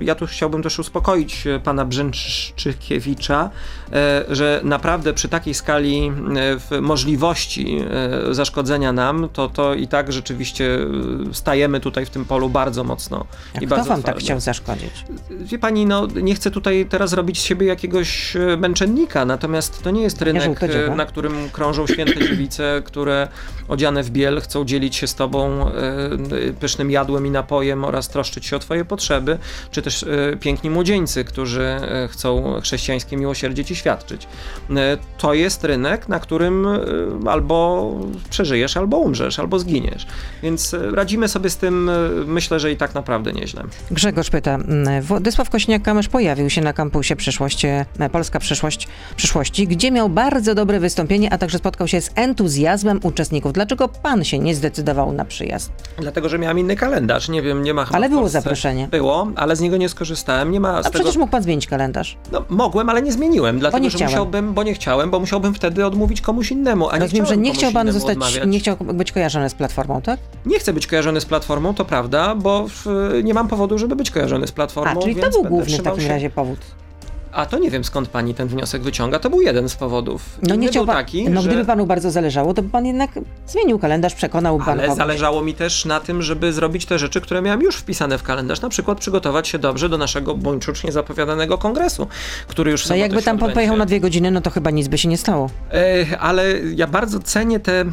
B: e, ja tu chciałbym też uspokoić e, pana Brzęczykiewicza, e, że naprawdę przy takiej skali e, w możliwości e, zaszkodzenia nam, to, to i tak rzeczywiście e, stajemy tutaj w tym polu bardzo mocno.
A: A
B: i
A: kto
B: bardzo
A: wam tak chciał zaszkodzić?
B: Wie pani, no nie chcę tutaj teraz robić z siebie jakiegoś e, męczennika, natomiast to nie jest rynek, e, na którym krążą święte dziewice, które odziane w biel chcą dzielić się z tobą e, pysznym jadłem i napojem oraz troszczyć się o twoje potrzeby, czy też e, piękni młodzieńcy, którzy e, chcą chrześcijańskie miłosierdzie ci świadczyć. To jest rynek, na którym albo przeżyjesz, albo umrzesz, albo zginiesz. Więc radzimy sobie z tym, myślę, że i tak naprawdę nieźle.
A: Grzegorz pyta, mm, Władysław Kośniak-Kamysz pojawił się na kampusie przyszłość, Polska przyszłość, przyszłości, gdzie miał bardzo dobre wystąpienie, a także spotkał się z entuzjazmem uczestników. Pan się nie zdecydował na przyjazd?
B: Dlatego, że miałem inny kalendarz. Nie wiem, nie ma chyba
A: Ale było zaproszenie.
B: Było, ale z niego nie skorzystałem. Nie ma
A: A
B: tego.
A: przecież mógł pan zmienić kalendarz.
B: No, mogłem, ale nie zmieniłem, dlatego
A: nie
B: że
A: chciałem.
B: musiałbym, bo nie chciałem, bo musiałbym wtedy odmówić komuś innemu. A nie
A: Rozumiem, że nie chciał pan zostać,
B: odmawiać.
A: nie chciał być kojarzony z Platformą, tak?
B: Nie chcę być kojarzony z platformą, to prawda, bo w, nie mam powodu, żeby być kojarzony z platformą.
A: A, czyli to był główny w takim
B: się-
A: razie powód.
B: A to nie wiem skąd pani ten wniosek wyciąga. To był jeden z powodów.
A: No nie chciał pan,
B: taki,
A: no
B: że...
A: gdyby panu bardzo zależało, to by pan jednak zmienił kalendarz, przekonał pan
B: Ale
A: kogoś.
B: zależało mi też na tym, żeby zrobić te rzeczy, które miałem już wpisane w kalendarz. Na przykład przygotować się dobrze do naszego buńczucznie zapowiadanego kongresu, który już w
A: No jakby tam pan pojechał na dwie godziny, no to chyba nic by się nie stało.
B: E, ale ja bardzo cenię tę e,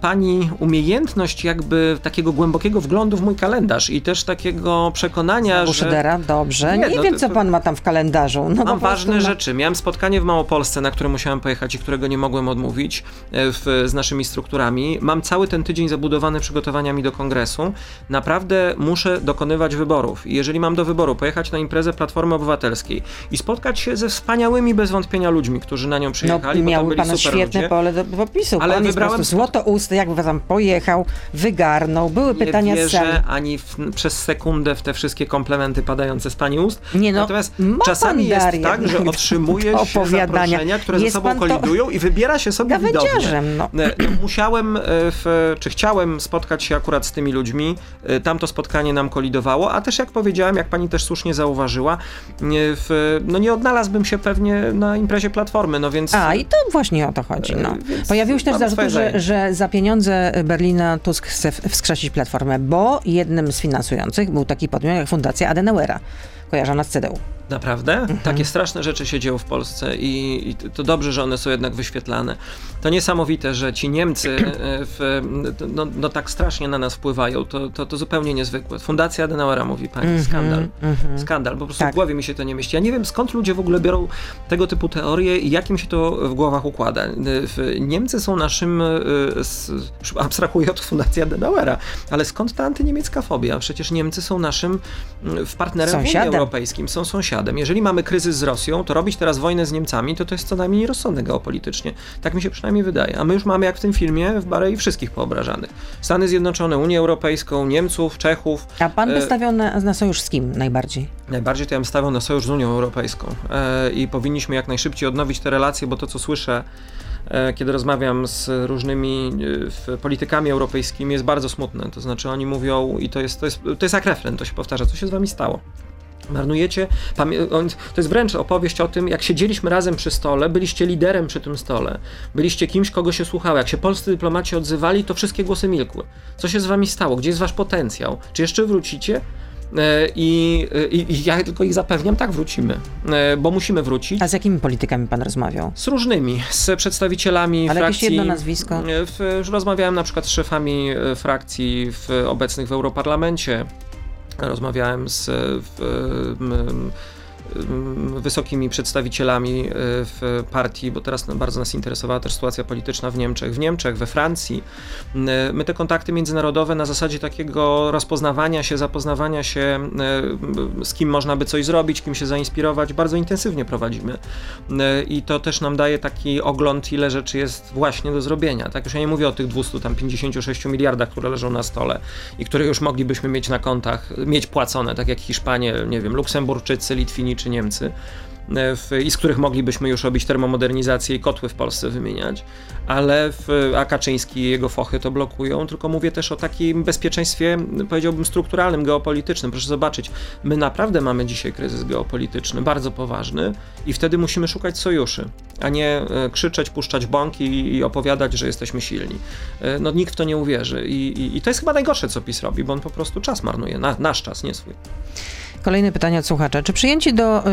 B: pani umiejętność jakby takiego głębokiego wglądu w mój kalendarz i też takiego przekonania,
A: U
B: że
A: Szydera, dobrze.
B: Nie,
A: Nie,
B: no
A: wiem,
B: to-
A: co pan ma tam w kalendarzu. No
B: ważne
A: no.
B: rzeczy. Miałem spotkanie w Małopolsce, na które musiałem pojechać i którego nie mogłem odmówić e, w, z naszymi strukturami. Mam cały ten tydzień zabudowany przygotowaniami do kongresu. Naprawdę muszę dokonywać wyborów. I jeżeli mam do wyboru pojechać na imprezę Platformy Obywatelskiej i spotkać się ze wspaniałymi bez wątpienia ludźmi, którzy na nią
A: No,
B: przyjechali, bo to
A: miał
B: byli
A: pan
B: super
A: świetne
B: ludzie.
A: pole do popisu.
B: Ale
A: pan jest
B: wybrałem
A: prostu złoto ust, jakby tam pojechał, wygarnął, były pytania
B: nie
A: z sali.
B: wierzę ani w, przez sekundę w te wszystkie komplementy padające z pani ust.
A: Nie no,
B: Natomiast
A: ma
B: czasami jest jest tak, że otrzymuje się zaproszenia, które
A: jest
B: ze sobą kolidują i wybiera się sobie widownię.
A: No.
B: no. Musiałem, w, czy chciałem spotkać się akurat z tymi ludźmi. Tam to spotkanie nam kolidowało, a też jak powiedziałem, jak pani też słusznie zauważyła, w, no nie odnalazłbym się pewnie na imprezie Platformy, no więc...
A: A, i to właśnie o to chodzi, no. Pojawiły się też zarzuty, że, że za pieniądze Berlina Tusk chce wskrzesić Platformę, bo jednym z finansujących był taki podmiot jak Fundacja Adenauera, kojarzona z CDU.
B: Naprawdę? Mhm. Takie straszne rzeczy się dzieją w Polsce i, i, to dobrze, że one są jednak wyświetlane. To niesamowite, że ci Niemcy e, w, no, no, tak strasznie na nas wpływają. To, to, to zupełnie niezwykłe. Fundacja Adenauera mówi pani, mhm, skandal. Mhm. Skandal, po prostu tak. w głowie mi się to nie mieści. Ja nie wiem skąd ludzie w ogóle biorą tego typu teorie i jak im się to w głowach układa. Niemcy są naszym, e, abstrahuję od Fundacji Adenauera, ale skąd ta antyniemiecka fobia? Przecież Niemcy są naszym w partnerem Sąsiadem. Europejskim, są sąsiadem. Jeżeli mamy kryzys z Rosją, to robić teraz wojnę z Niemcami, to to jest co najmniej rozsądne geopolitycznie. Tak mi się przynajmniej wydaje. A my już mamy, jak w tym filmie, w Barei wszystkich poobrażanych. Stany Zjednoczone, Unię Europejską, Niemców, Czechów.
A: A pan by e, stawiał na, na sojusz z kim najbardziej?
B: Najbardziej to ja bym stawiał na sojusz z Unią Europejską. E, I powinniśmy jak najszybciej odnowić te relacje, bo to, co słyszę, e, kiedy rozmawiam z różnymi politykami europejskimi, jest bardzo smutne. To znaczy oni mówią, i to jest, to jest, to jest jak refren, to się powtarza, co się z wami stało. Marnujecie. To jest wręcz opowieść o tym, jak siedzieliśmy razem przy stole, byliście liderem przy tym stole, byliście kimś, kogo się słuchało. Jak się polscy dyplomaci odzywali, to wszystkie głosy milkły. Co się z wami stało? Gdzie jest wasz potencjał? Czy jeszcze wrócicie? E, I, i, I, ja tylko ich zapewniam, tak, wrócimy, e, bo musimy wrócić.
A: A z jakimi politykami pan rozmawiał?
B: Z różnymi, z przedstawicielami
A: Ale
B: frakcji.
A: Ale jakieś jedno nazwisko? E,
B: w, rozmawiałem na przykład z szefami frakcji w, obecnych w Europarlamencie, Rozmawiałem z wysokimi przedstawicielami e, w partii, bo teraz bardzo nas interesowała też sytuacja polityczna w Niemczech, w Niemczech, we Francji. E, my te kontakty międzynarodowe na zasadzie takiego rozpoznawania się, zapoznawania się, z kim można by coś zrobić, kim się zainspirować, bardzo intensywnie prowadzimy. I to też nam daje taki ogląd, ile rzeczy jest właśnie do zrobienia. Tak, już ja nie mówię o tych 256 miliardach, które leżą na stole i które już moglibyśmy mieć na kontach, mieć płacone, tak jak Hiszpanie, nie wiem, Luksemburczycy, Litwini czy Niemcy, e, w, i z których moglibyśmy już robić termomodernizację i kotły w Polsce wymieniać, ale w, a Kaczyński i jego fochy to blokują, tylko mówię też o takim bezpieczeństwie, powiedziałbym, strukturalnym, geopolitycznym. Proszę zobaczyć, my naprawdę mamy dzisiaj kryzys geopolityczny, bardzo poważny i wtedy musimy szukać sojuszy, a nie e, krzyczeć, puszczać bąki i, opowiadać, że jesteśmy silni. E, no nikt w to nie uwierzy I, i, i to jest chyba najgorsze, co PiS robi, bo on po prostu czas marnuje, na, nasz czas, nie swój.
A: Kolejne pytanie od słuchacza. Czy przyjęci do y,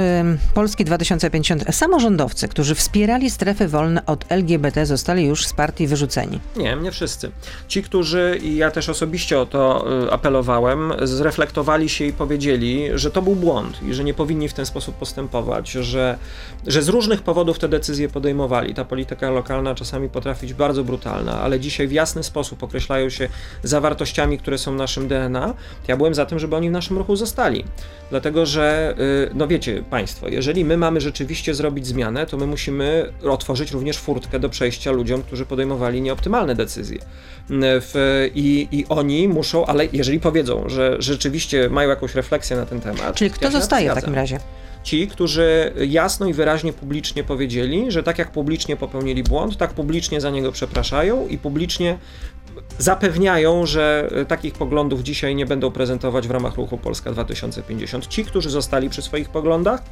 A: Polski 2050 samorządowcy, którzy wspierali strefy wolne od LGBT, zostali już z partii wyrzuceni?
B: Nie, nie wszyscy. Ci, którzy, i ja też osobiście o to y, apelowałem, zreflektowali się i powiedzieli, że to był błąd i że nie powinni w ten sposób postępować, że, że z różnych powodów te decyzje podejmowali. Ta polityka lokalna czasami potrafi być bardzo brutalna, ale dzisiaj w jasny sposób określają się zawartościami, które są naszym DNA. Ja byłem za tym, żeby oni w naszym ruchu zostali. Dlatego, że, y, no wiecie Państwo, jeżeli my mamy rzeczywiście zrobić zmianę, to my musimy otworzyć również furtkę do przejścia ludziom, którzy podejmowali nieoptymalne decyzje. W, i, I oni muszą, ale jeżeli powiedzą, że rzeczywiście mają jakąś refleksję na ten temat.
A: Czyli kto ja zostaje w takim razie?
B: ci, którzy jasno i wyraźnie publicznie powiedzieli, że tak jak publicznie popełnili błąd, tak publicznie za niego przepraszają i publicznie zapewniają, że takich poglądów dzisiaj nie będą prezentować w ramach ruchu Polska 2050. Ci, którzy zostali przy swoich poglądach,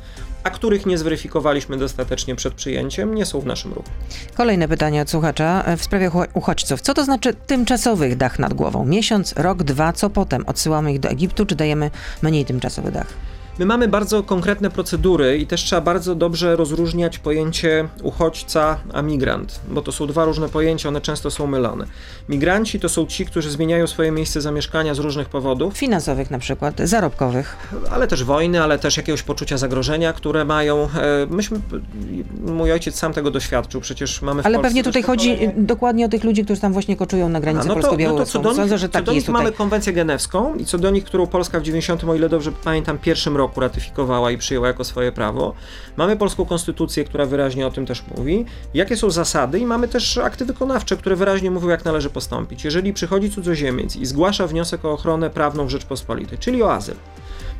B: a których nie zweryfikowaliśmy dostatecznie przed przyjęciem, nie są w naszym ruchu.
A: Kolejne pytanie od słuchacza w sprawie uchodźców. Co to znaczy tymczasowych dach nad głową? Miesiąc, rok, dwa, co potem? Odsyłamy ich do Egiptu, czy dajemy mniej tymczasowy dach?
B: My mamy bardzo konkretne procedury i też trzeba bardzo dobrze rozróżniać pojęcie uchodźca a migrant, bo to są dwa różne pojęcia, one często są mylone. Migranci to są ci, którzy zmieniają swoje miejsce zamieszkania z różnych powodów.
A: Finansowych na przykład, zarobkowych.
B: Ale też wojny, ale też jakiegoś poczucia zagrożenia, które mają. E, myśmy, mój ojciec sam tego doświadczył, przecież mamy w
A: Ale pewnie tutaj chodzi dokładnie o tych ludzi, którzy tam właśnie koczują na granicy no polsko-białoruską. No Sądzę, że tak
B: co do
A: nich
B: mamy konwencję genewską i co do nich, którą Polska w 90, o ile dobrze pamiętam, pierwszym roku roku ratyfikowała i przyjęła jako swoje prawo. Mamy polską konstytucję, która wyraźnie o tym też mówi. Jakie są zasady i mamy też akty wykonawcze, które wyraźnie mówią, jak należy postąpić. Jeżeli przychodzi cudzoziemiec i zgłasza wniosek o ochronę prawną w Rzeczpospolitej, czyli o azyl,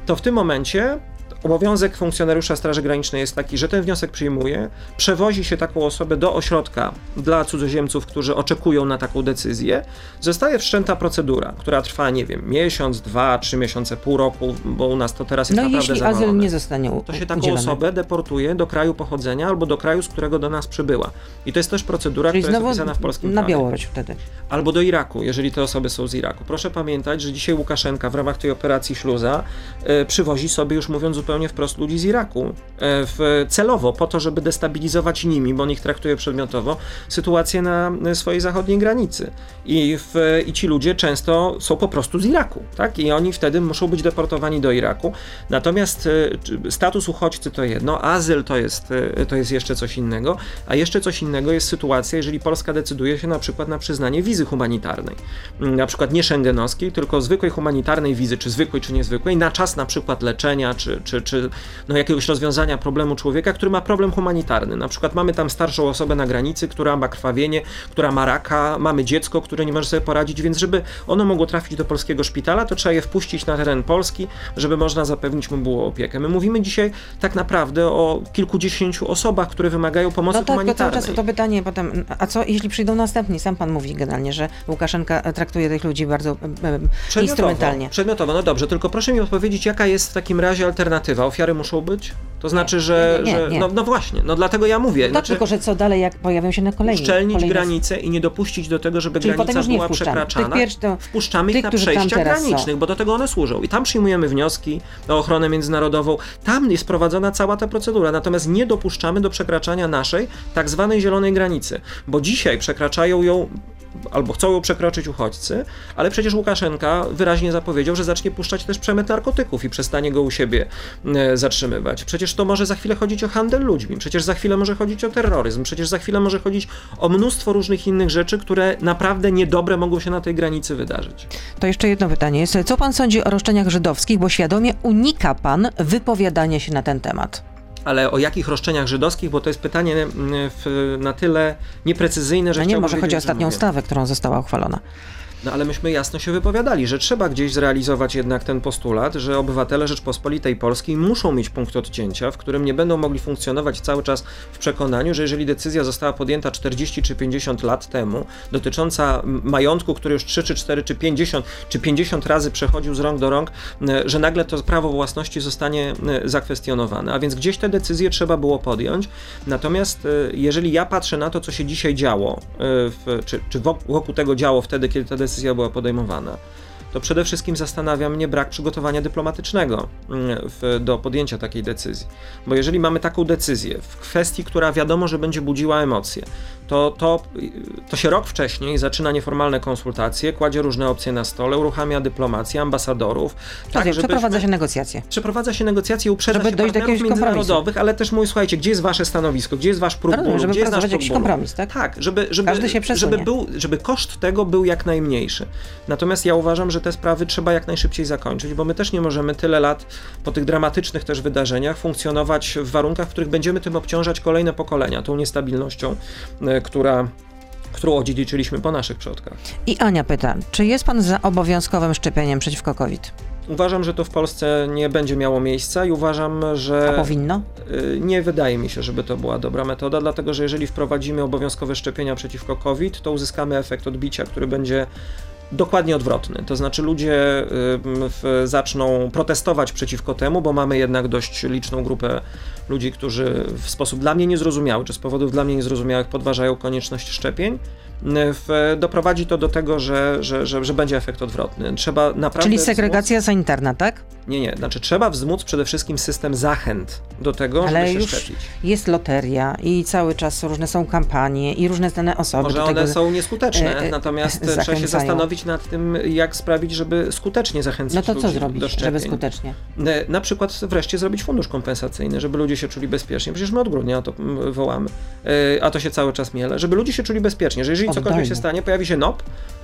B: to w tym momencie obowiązek funkcjonariusza Straży Granicznej jest taki, że ten wniosek przyjmuje, przewozi się taką osobę do ośrodka dla cudzoziemców, którzy oczekują na taką decyzję, zostaje wszczęta procedura, która trwa, nie wiem, miesiąc, dwa, trzy miesiące, pół roku, bo u nas to teraz jest
A: No
B: naprawdę
A: jeśli azyl nie zostanie u-
B: To się taką osobę deportuje do kraju pochodzenia albo do kraju, z którego do nas przybyła. I to jest też procedura,
A: Czyli
B: która jest opisana w polskim
A: na
B: prawie.
A: Białoruś wtedy.
B: Albo do Iraku, jeżeli te osoby są z Iraku. Proszę pamiętać, że dzisiaj Łukaszenka w ramach tej operacji Śluza e, przywozi sobie, już mówiąc zupełnie wprost, ludzi z Iraku. E, w, celowo, po to, żeby destabilizować nimi, bo on ich traktuje przedmiotowo, sytuację na swojej zachodniej granicy. I, w, I ci ludzie często są po prostu z Iraku, tak? I oni wtedy muszą być deportowani do Iraku. Natomiast e, status uchodźcy to jedno, azyl to jest, e, to jest jeszcze coś innego, a jeszcze coś innego jest sytuacja, jeżeli Polska decyduje się na przykład na przyznanie wizy humanitarnej. Mm, Na przykład nie szengenowskiej, tylko zwykłej humanitarnej wizy, czy zwykłej, czy niezwykłej, na czas na przykład leczenia, czy, czy, czy no jakiegoś rozwiązania problemu człowieka, który ma problem humanitarny. Na przykład mamy tam starszą osobę na granicy, która ma krwawienie, która ma raka, mamy dziecko, które nie może sobie poradzić, więc żeby ono mogło trafić do polskiego szpitala, to trzeba je wpuścić na teren Polski, żeby można zapewnić mu było opiekę. My mówimy dzisiaj tak naprawdę o kilkudziesięciu osobach, które wymagają pomocy
A: No tak, cały
B: humanitarnej.
A: czas to pytanie potem, a co jeśli przyjdą następni? Sam pan mówi generalnie, że Łukaszenka e, traktuje tych ludzi bardzo e, e, instrumentalnie.
B: Przedmiotowo, no dobrze, tylko proszę mi odpowiedzieć, jaka jest w takim razie alternatywa? Ofiary muszą być? To znaczy, że.
A: nie,
B: że
A: nie.
B: No, no właśnie, no dlatego ja mówię.
A: Tak,
B: znaczy,
A: tylko że co dalej, jak pojawią się na kolejni?
B: uszczelnić
A: kolejne-
B: granice i nie dopuścić do tego, żeby
A: Czyli
B: granica była przekraczana.
A: Tych to-
B: Wpuszczamy ich
A: tych,
B: na
A: którzy tam
B: przejścia
A: teraz są.
B: granicznych, bo do tego one służą. I tam przyjmujemy wnioski o ochronę międzynarodową. Tam jest prowadzona cała ta procedura. Natomiast nie dopuszczamy do przekraczania naszej tak zwanej zielonej granicy, bo dzisiaj przekraczają ją albo chcą ją przekroczyć uchodźcy, ale przecież Łukaszenka wyraźnie zapowiedział, że zacznie puszczać też przemyt narkotyków i przestanie go u siebie e, zatrzymywać. Przecież to może za chwilę chodzić o handel ludźmi, przecież za chwilę może chodzić o terroryzm, przecież za chwilę może chodzić o mnóstwo różnych innych rzeczy, które naprawdę niedobre mogą się na tej granicy wydarzyć.
A: To jeszcze jedno pytanie jest. Co pan sądzi o roszczeniach żydowskich, bo świadomie unika pan wypowiadania się na ten temat?
B: Ale o jakich roszczeniach żydowskich, bo to jest pytanie mm, w, na tyle nieprecyzyjne, że
A: No nie, może chodzi o ostatnią ustawę, którą została uchwalona.
B: No ale myśmy jasno się wypowiadali, że trzeba gdzieś zrealizować jednak ten postulat, że obywatele Rzeczpospolitej Polskiej muszą mieć punkt odcięcia, w którym nie będą mogli funkcjonować cały czas w przekonaniu, że jeżeli decyzja została podjęta 40 czy 50 lat temu, dotycząca majątku, który już 3 czy 4 czy 50 czy 50 razy przechodził z rąk do rąk, że nagle to prawo własności zostanie zakwestionowane. A więc gdzieś te decyzje trzeba było podjąć. Natomiast e, jeżeli ja patrzę na to, co się dzisiaj działo, e, w, czy, czy wok- wokół tego działo wtedy, kiedy ta decyzja była podejmowana, to przede wszystkim zastanawia mnie brak przygotowania dyplomatycznego mm, w, do podjęcia takiej decyzji. Bo jeżeli mamy taką decyzję w kwestii, która wiadomo, że będzie budziła emocje, to, to, to się rok wcześniej zaczyna nieformalne konsultacje, kładzie różne opcje na stole, uruchamia dyplomację, ambasadorów.
A: Tak, przeprowadza
B: żebyśmy-
A: się negocjacje.
B: Przeprowadza się negocjacje, uprzedza
A: Żeby
B: się
A: dojść do jakiegoś
B: międzynarodowych, ale też mój, słuchajcie, gdzie jest wasze stanowisko, gdzie jest wasz próg
A: Rozumiem,
B: bólu,
A: żeby
B: gdzie jest nasz
A: jakiś kompromis, tak?
B: Tak, żeby, żeby,
A: Każdy się przesunie.
B: żeby, był, żeby koszt tego był jak najmniejszy. Natomiast ja uważam, że te sprawy trzeba jak najszybciej zakończyć, bo my też nie możemy tyle lat po tych dramatycznych też wydarzeniach funkcjonować w warunkach, w których będziemy tym obciążać kolejne pokolenia, tą niestabilnością, e, która którą odziedziczyliśmy po naszych przodkach.
A: I Ania pyta, czy jest pan za obowiązkowym szczepieniem przeciwko COVID?
B: Uważam, że to w Polsce nie będzie miało miejsca i uważam, że
A: A powinno?
B: Y, Nie wydaje mi się, żeby to była dobra metoda, dlatego że jeżeli wprowadzimy obowiązkowe szczepienia przeciwko COVID, to uzyskamy efekt odbicia, który będzie dokładnie odwrotny. To znaczy ludzie zaczną protestować przeciwko temu, bo mamy jednak dość liczną grupę ludzi, którzy w sposób dla mnie niezrozumiały, czy z powodów dla mnie niezrozumiałych podważają konieczność szczepień. Y, W, doprowadzi to do tego, że, że, że, że będzie efekt odwrotny. Trzeba naprawdę.
A: Czyli
B: wzmóc-
A: segregacja sanitarna, tak?
B: Nie, nie. Znaczy trzeba wzmóc przede wszystkim system zachęt do tego,
A: Ale
B: żeby się szczepić.
A: jest loteria i cały czas różne są kampanie i różne znane osoby
B: Może one są nieskuteczne,
A: e, e,
B: natomiast trzeba się
A: zachęcają.
B: zastanowić nad tym, jak sprawić, żeby skutecznie zachęcić
A: No to co
B: ludzi do
A: zrobić, żeby skutecznie?
B: E, Na przykład wreszcie zrobić fundusz kompensacyjny, żeby ludzie się czuli bezpiecznie. Przecież my od grudnia o to mm, wołamy, E, a to się cały czas miele, żeby ludzie się czuli bezpiecznie, że jeżeli. Cokolwiek się stanie, pojawi się NOP,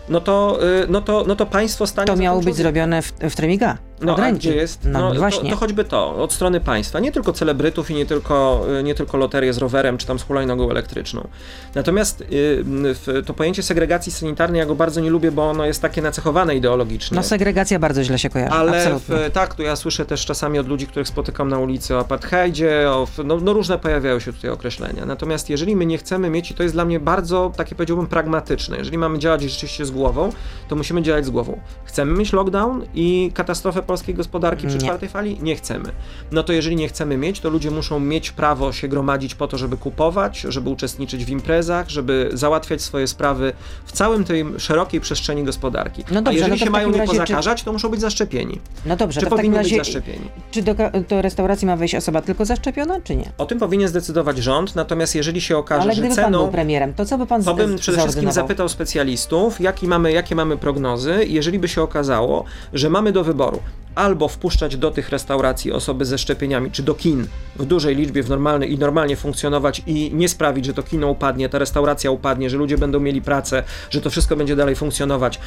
B: no to, e, no to, no to państwo stanie
A: To miało być zrobione w, w Tremiga.
B: No, a gdzie jest?
A: No,
B: to,
A: właśnie.
B: to choćby to, od strony państwa. Nie tylko celebrytów i nie tylko, y, nie tylko loterie z rowerem, czy tam z hulajnogą elektryczną. Natomiast y, to pojęcie segregacji sanitarnej ja go bardzo nie lubię, bo ono jest takie nacechowane ideologicznie.
A: No segregacja bardzo źle się kojarzy,
B: Ale
A: absolutnie.
B: w, tak, to ja słyszę też czasami od ludzi, których spotykam na ulicy o apartheidzie, o, no, no różne pojawiają się tutaj określenia. Natomiast jeżeli my nie chcemy mieć, i to jest dla mnie bardzo, takie powiedziałbym, pragmatyczne, jeżeli mamy działać rzeczywiście z głową, to musimy działać z głową. Chcemy mieć lockdown i katastrofę polskiej gospodarki przy
A: Nie.
B: czwartej fali? Nie chcemy. No to jeżeli nie chcemy mieć, to ludzie muszą mieć prawo się gromadzić po to, żeby kupować, żeby uczestniczyć w imprezach, żeby załatwiać swoje sprawy w całym tej szerokiej przestrzeni gospodarki.
A: No dobrze,
B: A jeżeli
A: no
B: się mają nie
A: razie czy-
B: pozakażać, to muszą być zaszczepieni.
A: No dobrze,
B: Czy
A: to razie,
B: być zaszczepieni?
A: czy do, do restauracji ma wejść osoba tylko zaszczepiona, czy nie?
B: O tym powinien zdecydować rząd, natomiast jeżeli się okaże,
A: Ale
B: że
A: gdyby pan był
B: ceną...
A: premierem, to co by pan
B: To bym przede wszystkim zapytał specjalistów, jaki mamy, jakie mamy prognozy, jeżeli by się okazało, że mamy do wyboru albo wpuszczać do tych restauracji osoby ze szczepieniami, czy do kin w dużej liczbie w normalny, i normalnie funkcjonować i nie sprawić, że to kino upadnie, ta restauracja upadnie, że ludzie będą mieli pracę, że to wszystko będzie dalej funkcjonować,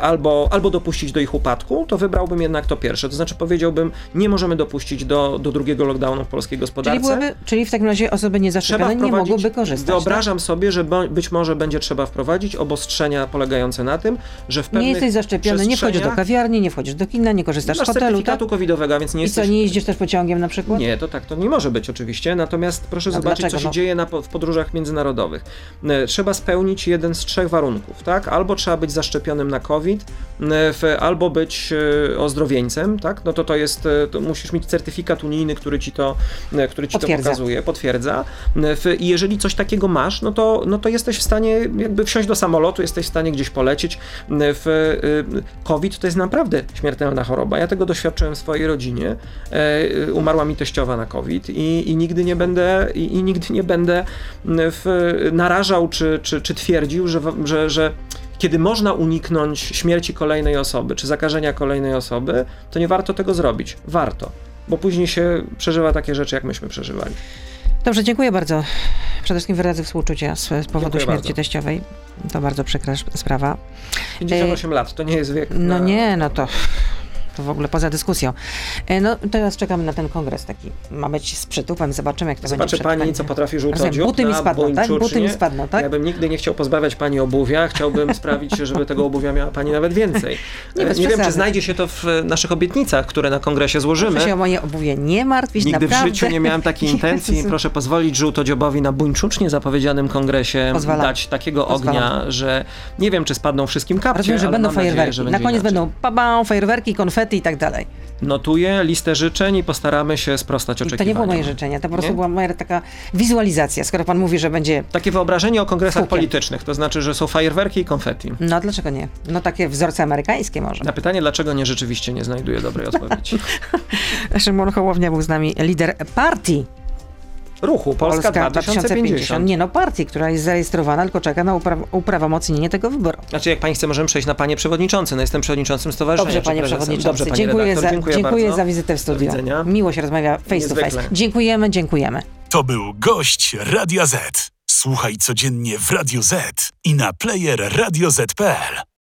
B: albo, albo dopuścić do ich upadku, to wybrałbym jednak to pierwsze. To znaczy powiedziałbym, nie możemy dopuścić do, do drugiego lockdownu w polskiej
A: Czyli,
B: gospodarce.
A: byłoby, czyli w takim razie osoby niezaszczepione nie mogłyby korzystać. tak?
B: Wyobrażam sobie, że być może będzie trzeba wprowadzić obostrzenia polegające na tym, że w
A: tak?
B: pewnych
A: Nie jesteś zaszczepiony, nie wchodzisz do kawiarni, nie wchodzisz do kina, nie korzystasz z tak?
B: certyfikatu covidowego, a więc nie
A: I co, nie jeździsz też pociągiem na przykład?
B: Nie, to tak, to nie może być oczywiście, natomiast proszę
A: A
B: zobaczyć,
A: dlaczego?
B: co się
A: No.
B: dzieje na, w podróżach międzynarodowych. E, Trzeba spełnić jeden z trzech warunków, tak? Albo trzeba być zaszczepionym na COVID, e, w, albo być e, ozdrowieńcem, tak? No to to jest, to musisz mieć certyfikat unijny, który ci to, który ci to
A: Potwierdza.
B: pokazuje, potwierdza. W- I jeżeli coś takiego masz, no to, no to jesteś w stanie jakby wsiąść do samolotu, jesteś w stanie gdzieś polecieć. W, COVID to jest naprawdę śmiertelna choroba. Ja tego doświadczyłem w swojej rodzinie. E, Umarła mi teściowa na COVID i, i nigdy nie będę, i, i nigdy nie będę w, narażał czy, czy, czy twierdził, że, że, że kiedy można uniknąć śmierci kolejnej osoby, czy zakażenia kolejnej osoby, to nie warto tego zrobić. Warto. Bo później się przeżywa takie rzeczy, jak myśmy przeżywali.
A: Dobrze, dziękuję bardzo. Przede wszystkim wyrazy współczucia z, z powodu
B: Dziękuję
A: śmierci
B: bardzo.
A: teściowej. To bardzo przykra sprawa.
B: 58 lat to nie jest wiek.
A: No
B: na-
A: nie, no to, to w ogóle poza dyskusją. E, No teraz czekamy na ten kongres taki. Ma być z przytupem, zobaczymy jak to
B: Zobaczy
A: będzie. przed
B: pani, co potrafi
A: Rozumiem,
B: żółtodziób
A: buty mi spadną, tak? Buty mi spadną, tak?
B: Ja bym nigdy nie chciał pozbawiać pani obuwia, chciałbym sprawić, żeby tego obuwia miała pani nawet więcej.
A: Nie,
B: E, nie wiem, czy znajdzie się to w naszych obietnicach, które na kongresie złożymy.
A: Proszę się o moje obuwie nie martwić,
B: Nigdy
A: naprawdę.
B: w życiu nie miałem takiej intencji. Proszę pozwolić żółtodziobowi na buńczucznie zapowiedzianym kongresie
A: Pozwalam.
B: dać takiego
A: Pozwalam.
B: ognia, że nie wiem, czy spadną wszystkim kapcie,
A: Rozumiem, że będą
B: mam nadzieję,
A: fajerwerki.
B: że
A: Na koniec
B: inaczej.
A: będą pabam, fajerwerki, konfety i tak dalej.
B: Notuję listę życzeń i postaramy się sprostać
A: I to
B: oczekiwaniom.
A: nie było moje życzenie, to po prostu
B: Nie?
A: była moja taka wizualizacja. Skoro pan mówi, że będzie.
B: Takie wyobrażenie o kongresach
A: Hukiem.
B: politycznych, to znaczy, że są fajerwerki i konfetti.
A: No dlaczego nie? No takie wzorce amerykańskie może.
B: Na pytanie, dlaczego nie, rzeczywiście nie znajduję dobrej odpowiedzi.
A: Szymon Hołownia był z nami lider partii
B: Ruchu Polska, 2050.
A: Nie no, partii, która jest zarejestrowana, tylko czeka na upra- uprawomocnienie tego wyboru.
B: Znaczy, jak pani chce, możemy przejść na panie przewodniczący. No, jestem przewodniczącym stowarzyszenia.
A: Dobrze, panie przewodniczący.
B: Dobrze, panie
A: dziękuję
B: redaktor,
A: za,
B: dziękuję,
A: dziękuję za wizytę w studiu. Miło się rozmawia face to
B: Niezwykle.
A: face. Dziękujemy, dziękujemy.
C: To był gość Radia Z. Słuchaj codziennie w Radio Z i na player radioz.pl.